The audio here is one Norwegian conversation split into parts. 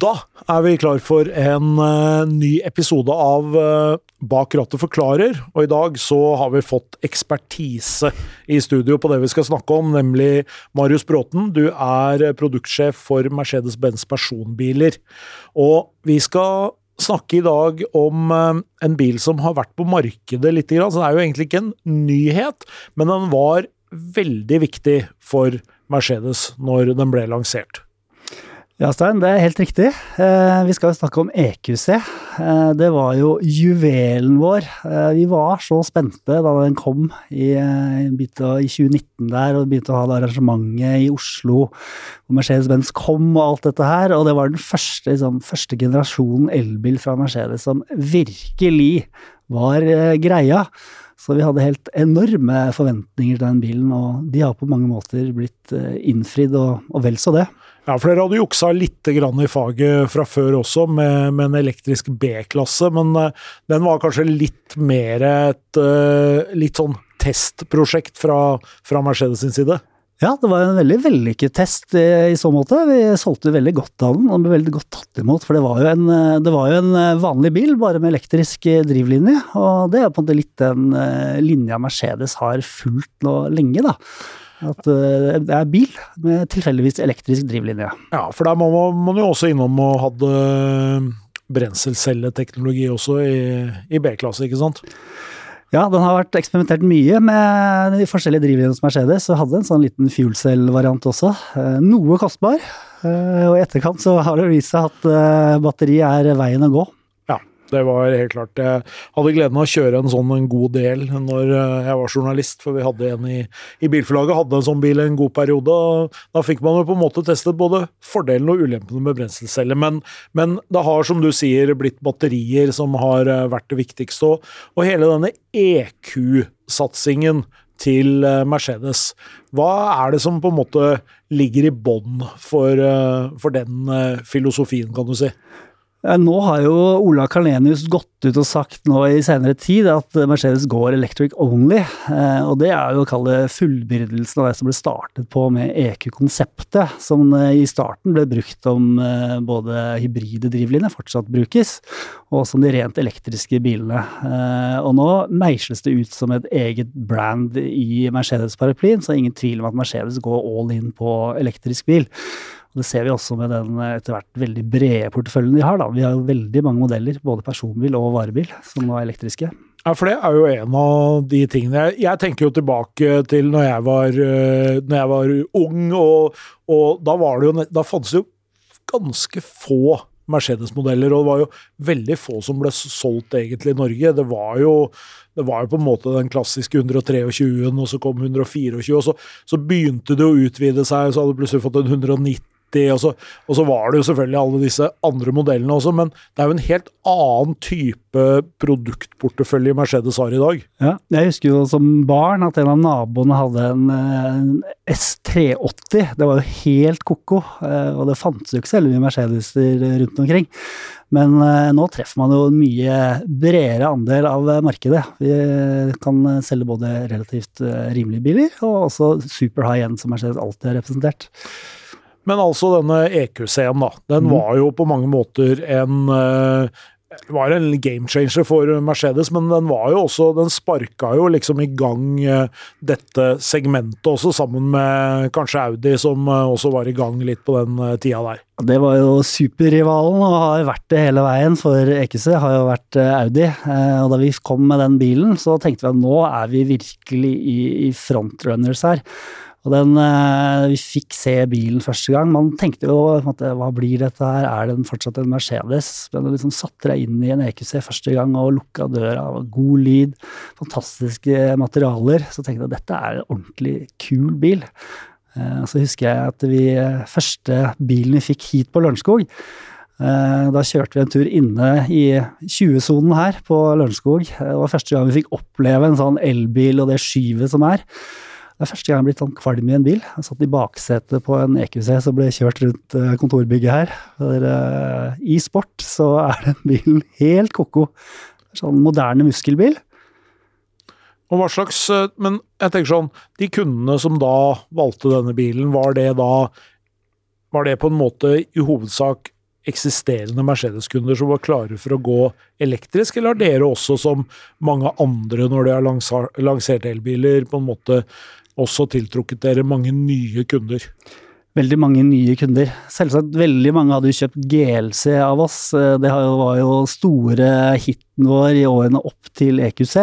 Da er vi klar for en uh, ny episode av uh, Bak rattet forklarer, og i dag så har vi fått ekspertise i studio på det vi skal snakke om, nemlig Marius Bråten. Du er produktsjef for Mercedes-Benz personbiler, og vi skal snakke i dag om uh, en bil som har vært på markedet litt, så det er jo egentlig ikke en nyhet, men den var veldig viktig for Mercedes når den ble lansert. Ja, Stein, det er helt riktig. Eh, vi skal snakke om EQC. Eh, det var jo juvelen vår. Eh, vi var så spente da den kom i, i 2019 der, og begynte å ha det arrangementet i Oslo hvor Mercedes-Benz kom og alt dette her. Og det var den første, liksom, første generasjonen elbil fra Mercedes som virkelig var greia. Så vi hadde helt enorme forventninger til den bilen, og de har på mange måter blitt innfridd, og, og vel så det. Ja, for dere hadde juksa litt i faget fra før også, med, med en elektrisk B-klasse, men uh, den var kanskje litt mer et uh, litt sånn testprosjekt fra, fra Mercedes sin side? Ja, det var en veldig vellykket test i, i, så måte. Vi solgte veldig godt av den, og den ble veldig godt tatt imot. For det var, en, det var jo en vanlig bil, bare med elektrisk drivlinje. Og det er på en måte litt den linja Mercedes har fulgt nå lenge, da. At det er bil med tilfeldigvis elektrisk drivlinje. Ja, for der må man jo også innom og hadde brenselcelleteknologi også i, i B-klasse, ikke sant? Ja, den har vært eksperimentert mye med de forskjellige drivlinjene hos Mercedes, og hadde en sånn liten fuelcell-variant også. Eh, noe kostbar, eh, og i etterkant så har det vist seg at batteri er veien å gå. Det var helt klart. Jeg hadde gleden av å kjøre en sånn en god del når eh, jeg var journalist, for vi hadde en i, i bilforlaget, hadde en sånn bil en god periode. og Da fikk man jo på en måte testet både fordelene og ulempene med brenselceller. Men, men, det har, som du sier, blitt batterier som har eh, vært det viktigste. Og, og hele denne EQ-satsingen til eh, Mercedes. Hva er det som på en måte ligger i bånn for, for den filosofien, kan du si? Nå har jo Ola Karlenius gått ut og sagt nå i senere tid at Mercedes går electric only. Eh, og det er jo å kalle fullbyrdelsen av det som ble startet på med EQ-konseptet, som eh, i starten ble brukt om eh, både hybride drivlinjer fortsatt brukes, og som de rent elektriske bilene. Og nå meisles det ut som et eget brand i Mercedes-paraplyen, så det ingen tvil om at Mercedes går all in på elektrisk bil. Og Det ser vi også med den eh, etter hvert veldig brede porteføljen de har. Da. Vi har jo veldig mange modeller, både personbil og varebil, som nå er elektriske. Ja, for det er jo en av de tingene Jeg, jeg tenker jo tilbake til når jeg var, eh, når jeg var ung, og, og da, var det jo, da fantes det jo ganske få Mercedes-modeller, og det var jo veldig få som ble solgt egentlig i Norge. Det var jo, det var jo på en måte den klassiske 123-en, og så kom 124, og så, så begynte det å utvide seg, og så hadde du plutselig fått en 190 og så, og så, var det jo selvfølgelig alle disse andre modellene også, men det er jo en helt annen type produktportefølje Mercedes har i dag. Ja, jeg husker jo som barn at en av naboene hadde en, en S380. Det var jo helt ko-ko, eh, og det fantes jo ikke så mye Mercedeser rundt omkring. Men uh, nå treffer man jo en mye bredere andel av markedet. Vi kan selge både relativt rimelige biler, og også super high end, som Mercedes alltid har representert. Men altså denne EQC-en, da. Den mm. var jo på mange måter en uh, var en game changer for Mercedes, men den var jo også Den sparka jo liksom i gang uh, dette segmentet også, sammen med kanskje Audi, som uh, også var i gang litt på den tida der. Det var jo superrivalen, og har vært det hele veien for EQC, har jo vært Audi. Og da vi kom med den bilen, så tenkte vi at nå er vi virkelig i, i frontrunners her. Og den, eh, Vi fikk se bilen første gang. Man tenkte jo hva blir dette her, er den fortsatt en Mercedes? Men du liksom satte deg inn i en EQC første gang og lukka døra, god lyd, fantastiske materialer. Så tenkte jeg at dette er en ordentlig kul bil. Eh, så husker jeg at vi første bilen vi fikk hit på Lørenskog, eh, da kjørte vi en tur inne i 20-sonen her på Lørenskog. Det var første gang vi fikk oppleve en sånn elbil og det skyvet som er. Det er første gang jeg har blitt sånn kvalm i en bil. Jeg satt i baksetet på en EQC som ble kjørt rundt eh, kontorbygget her. For, uh, I sport så er den bilen helt ko-ko. Sånn moderne muskelbil. Og hva slags eh, Men jeg tenker sånn, de kundene som da valgte denne bilen, var det da Var det på en måte i hovedsak eksisterende Mercedes-kunder som var klare for å gå elektrisk, eller har dere også, som mange andre når de har lansert elbiler, på en måte også tiltrukket dere mange nye kunder? Veldig mange nye kunder. Selvsagt veldig mange hadde jo kjøpt GLC av oss. Det var jo store hiten vår i årene opp til EQC.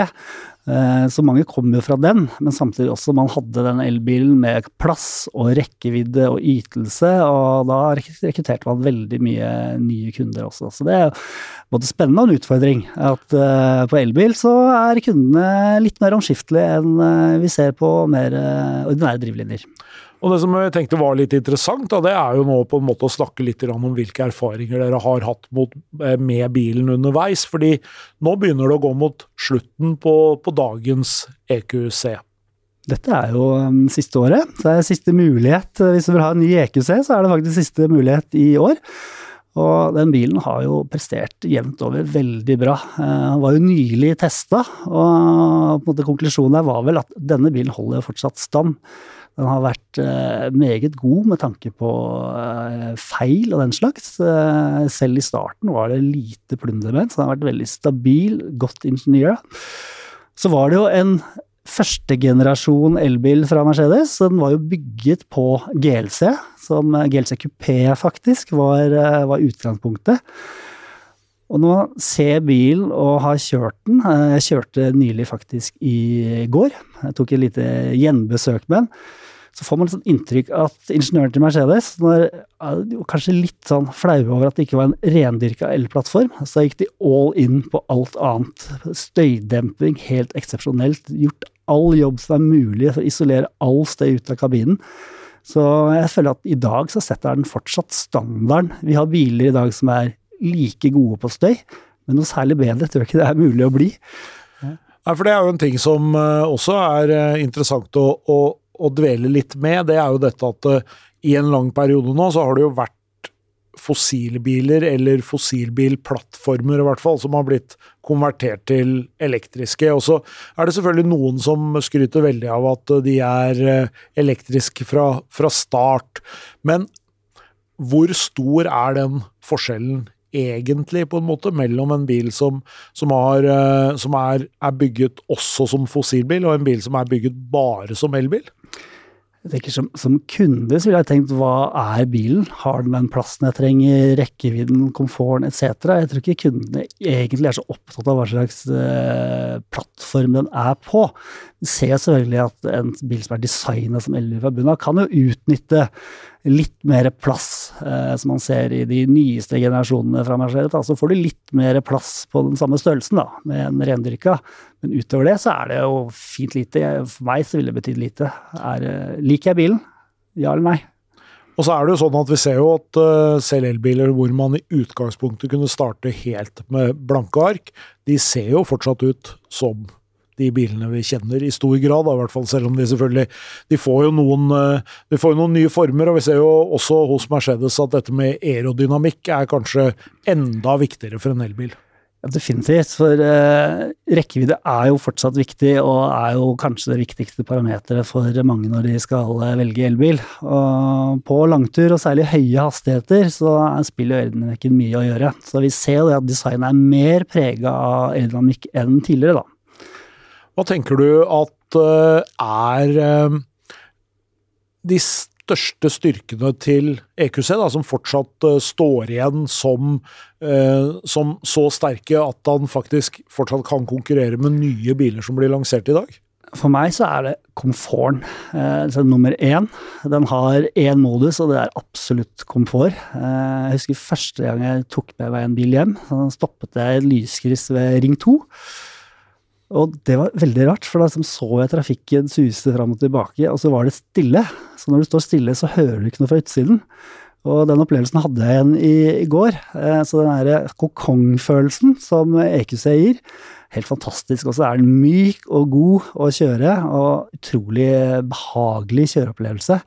Eh, så mange kom jo fra den, men samtidig også man hadde den elbilen med plass og rekkevidde og ytelse, og da rekrutterte man veldig mye nye kunder også. Så det er både spennende og en utfordring. At eh, på elbil så er kundene litt mer omskiftelige enn eh, vi ser på mer ordinære drivlinjer. Og Det som jeg tenkte var litt interessant, da, det er jo nå på en måte å snakke litt om hvilke erfaringer dere har hatt mot, eh, med bilen underveis. fordi nå begynner det å gå mot slutten på, på dagens EQC. Dette er jo um, siste året. Det er siste mulighet. Hvis du vil ha en ny EQC, så er det faktisk siste mulighet i år. Og den bilen har jo prestert jevnt over veldig bra. Den uh, var jo nylig testa, og på en måte konklusjonen der var vel at denne bilen holder fortsatt stand. Den har vært eh, meget god med tanke på eh, feil og den slags. Eh, selv i starten var det lite plunder med den, så den har vært veldig stabil, godt ingeniør. Så var det jo en førstegenerasjon elbil fra Mercedes. så Den var jo bygget på GLC, som GLC Coupé faktisk var, var utgangspunktet. Og når man ser bilen og har kjørt den Jeg kjørte nylig faktisk i går. Jeg tok et lite gjenbesøk med den så får man et sånt inntrykk at ingeniøren til Mercedes når, kanskje litt sånn flaue over at det ikke var en rendyrka elplattform. Så gikk de all in på alt annet. Støydemping helt eksepsjonelt. Gjort all jobb som er mulig for å isolere all støy ut av kabinen. Så jeg føler at i dag så setter den fortsatt standarden. Vi har biler i dag som er like gode på støy, men noe særlig bedre tror jeg ikke det er mulig å bli. Nei, for Det er jo en ting som eh, også er eh, interessant å, å å dvele litt med, det er jo dette at uh, i en lang periode nå så har det jo vært fossilbiler, eller fossilbilplattformer i hvert fall, som har blitt konvertert til elektriske. Og så er det selvfølgelig noen som skryter veldig av at de er elektriske fra, fra start. Men hvor stor er den forskjellen egentlig, på en måte, mellom en bil som, som, har, uh, som er, er, bygget også som fossilbil, og en bil som er bygget bare som elbil? Jeg tenker som, som, kunde så ville jeg tenkt hva er bilen? Har den den plassen jeg trenger, rekkevidden, komforten etc.? Jeg tror ikke kundene egentlig er så opptatt av hva slags eh, plattform den er på. Vi ser selvfølgelig at en bil som er designa som elbil fra bunnen av, kan jo utnytte litt mer plass, eh, som man ser i de nyeste generasjonene fra Mercedes. Så får du litt mer plass på den samme størrelsen da, med en rendyrka. Men utover det så er det jo fint lite. For meg så ville det betydd lite. Er, eh, liker jeg bilen? Ja eller nei? Og så er det jo sånn at Vi ser jo at uh, selv elbiler hvor man i utgangspunktet kunne starte helt med blanke ark, de ser jo fortsatt ut som de bilene vi kjenner, i stor grad. Da, i hvert fall, selv om de selvfølgelig de får jo noen, eh, de får jo noen nye former. og Vi ser jo også hos Mercedes at dette med aerodynamikk er kanskje enda viktigere for en elbil. Ja, definitivt, for eh, rekkevidde er jo fortsatt viktig, og er jo kanskje det viktigste parameteret for mange når de skal uh, velge elbil. Og på langtur, og særlig høye hastigheter, så spiller aerodynamikken mye å gjøre. Så vi ser jo at designet er mer prega av aerodynamikk enn tidligere, da. Hva tenker du at uh, er uh, de største styrkene til EQC, da, som fortsatt uh, står igjen som, som, så sterke at han faktisk fortsatt kan konkurrere med nye biler som blir lansert i dag? For meg så er det komforten eh, nummer én. Den har én modus, og det er absolutt komfort. Eh, jeg husker første gang jeg tok med meg en bil hjem. Så stoppet jeg i et lyskryss ved Ring 2. Og det var veldig rart, for da så jeg trafikken suse fram og tilbake, og så var det stille. Så når du står stille, så hører du ikke noe fra utsiden. Og den opplevelsen hadde jeg igjen i, i går. Eh, så den derre kokongfølelsen som EQC gir, helt fantastisk. Og så er den myk og god å kjøre, og utrolig behagelig kjøreopplevelse.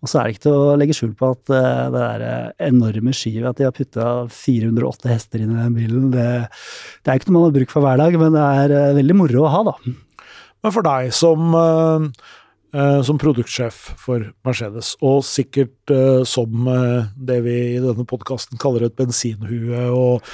Og så er det ikke til å legge skjul på at uh, det der eh, enorme skivet, at de har putta 408 hester inn i den bilen, det, det er ikke noe man har bruk for hver dag, men det er uh, veldig moro å ha, da. Men for deg som uh, som produktsjef for Mercedes, og sikkert som det vi i denne podkasten kaller et bensinhue, og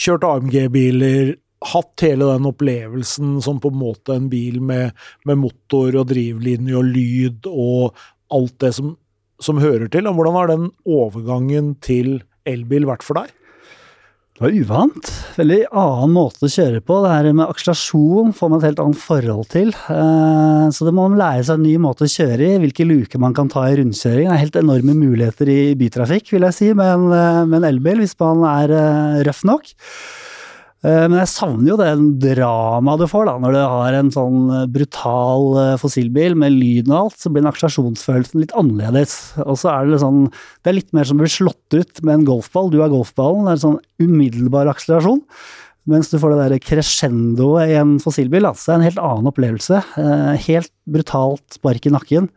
kjørt AMG-biler, hatt hele den opplevelsen som på en måte en bil med, med motor og drivlinje og lyd og alt det som, som hører til. Og Hvordan har den overgangen til elbil vært for deg? Det var uvant. Veldig annen måte å kjøre på. Det her med akselerasjon får man et helt annet forhold til. Eh, så det må man lære seg en ny måte å kjøre i. Hvilke luker man kan ta i rundkjøring. Det er helt enorme muligheter i bytrafikk, vil jeg si, med en, eh, med en elbil, hvis man er eh, røff nok. Eh, men jeg savner jo det dramaet du får da, når du har en sånn eh, brutal eh, fossilbil med lyden og alt, så blir den akselerasjonsfølelsen litt annerledes. Og så er det sånn Det er litt mer som å bli slått ut med en golfball. Du er golfballen. Det er en sånn umiddelbar akselerasjon. Mens du får det der crescendoet i en fossilbil. Altså, det er en helt annen opplevelse. Helt brutalt spark i nakken.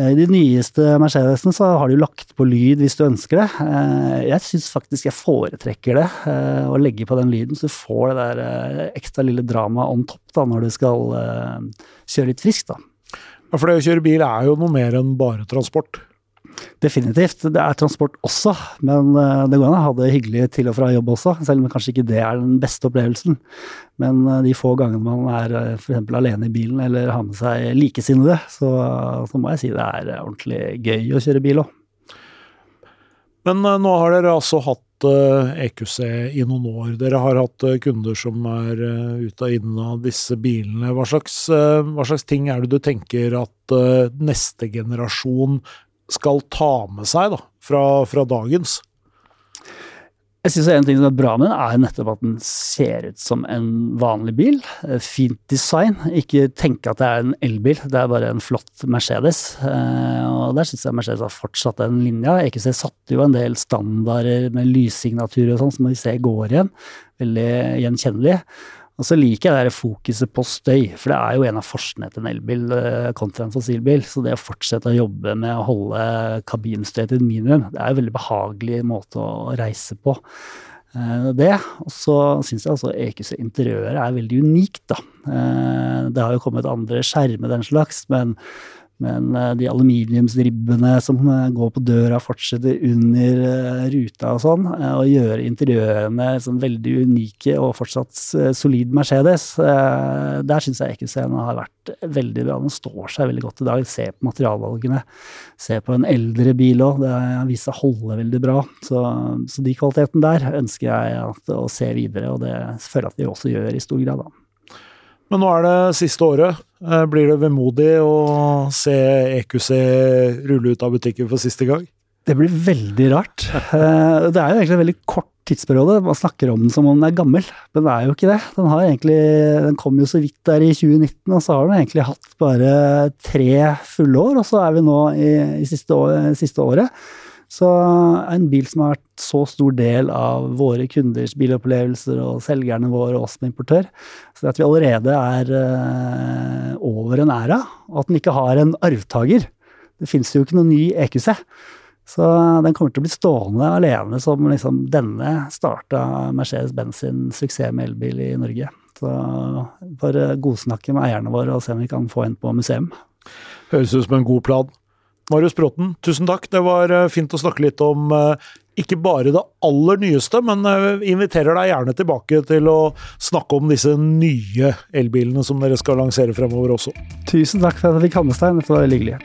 I de nyeste Mercedesene så har de lagt på lyd hvis du ønsker det. Eh, jeg syns faktisk jeg foretrekker det, eh, å legge på den lyden, så du får det der eh, ekstra lille dramaet on top da, når du skal kjøre litt friskt. da. Ja, For det å kjøre bil er jo noe mer enn bare transport? Definitivt. Det er transport også, men eh, det går an å ha det hyggelig til og fra jobb også, selv om kanskje ikke det er den beste opplevelsen. Men eh, de få gangene man er eh, f.eks. alene i bilen eller har med seg likesinnede, så, så, må jeg si det er ordentlig gøy å kjøre bil òg. Men nå har dere altså hatt EQC i noen år. Dere har hatt kunder som er ute og inne av disse bilene. Hva slags, hva slags ting er det du tenker at neste generasjon skal ta med seg da, fra, fra dagens? Jeg synes En ting som er bra med den, er nettopp at den ser ut som en vanlig bil. Eh, fint design. Ikke tenke at det er en elbil, det er bare en flott Mercedes. Eh, og Der syns jeg Mercedes har fortsatt den linja. EQC satte jo en del standarder med lyssignatur og sånn som vi ser går igjen. Veldig gjenkjennelig. Og så liker jeg det fokuset på støy, for det er jo en av forskene til en elbil eh, kontra en fossilbil. Så det å fortsette å jobbe med å holde kabinstøy til et minimum, det er en veldig behagelig måte å reise på. Eh, det, Og så syns jeg altså EQC interiøret er veldig unikt, da. Eh, det har jo kommet andre skjermer den slags, men men eh, de aluminiumsribbene som eh, går på døra, fortsetter under eh, ruta og sånn, og gjøre interiørene sånn veldig unike og fortsatt solid Mercedes, der syns jeg EQC-en har vært veldig bra. Den står seg veldig godt i dag. Se på materialvalgene. Se på en eldre bil òg. Det har vist seg holde veldig bra. Så, så de kvalitetene der ønsker jeg at, å se videre, og det føler jeg at vi også gjør i stor grad. da. Men nå er det siste året. Eh, blir det vemodig å se EQC rulle ut av butikken for siste gang? Det blir veldig rart. Eh, det er jo egentlig en veldig kort tidsperiode. Man snakker om den som om den er gammel, men det er jo ikke det. Den, har egentlig, den kom jo så vidt der i 2019, og så har den egentlig hatt bare tre fulle år. Og så er vi nå i, i siste, år, siste året. Så en bil som har vært så stor del av våre kunders bilopplevelser og selgerne våre og oss som importør, så det at vi allerede er uh, over en æra, og at den ikke har en arvtaker. Det finnes jo ikke noen ny EQC. Så den kommer til å bli stående alene som liksom denne starta Mercedes-Benz sin suksess med elbil i Norge. Så bare godsnakke med eierne våre og se om vi kan få en på museum. Høres ut som en god plan. Marius Bråten, tusen takk. Det var eh, fint å snakke litt om eh, ikke bare det aller nyeste, men eh, inviterer deg gjerne tilbake til å snakke om disse nye elbilene som dere skal lansere fremover også. Tusen takk for at jeg fikk ha med deg. Dette var veldig hyggelig.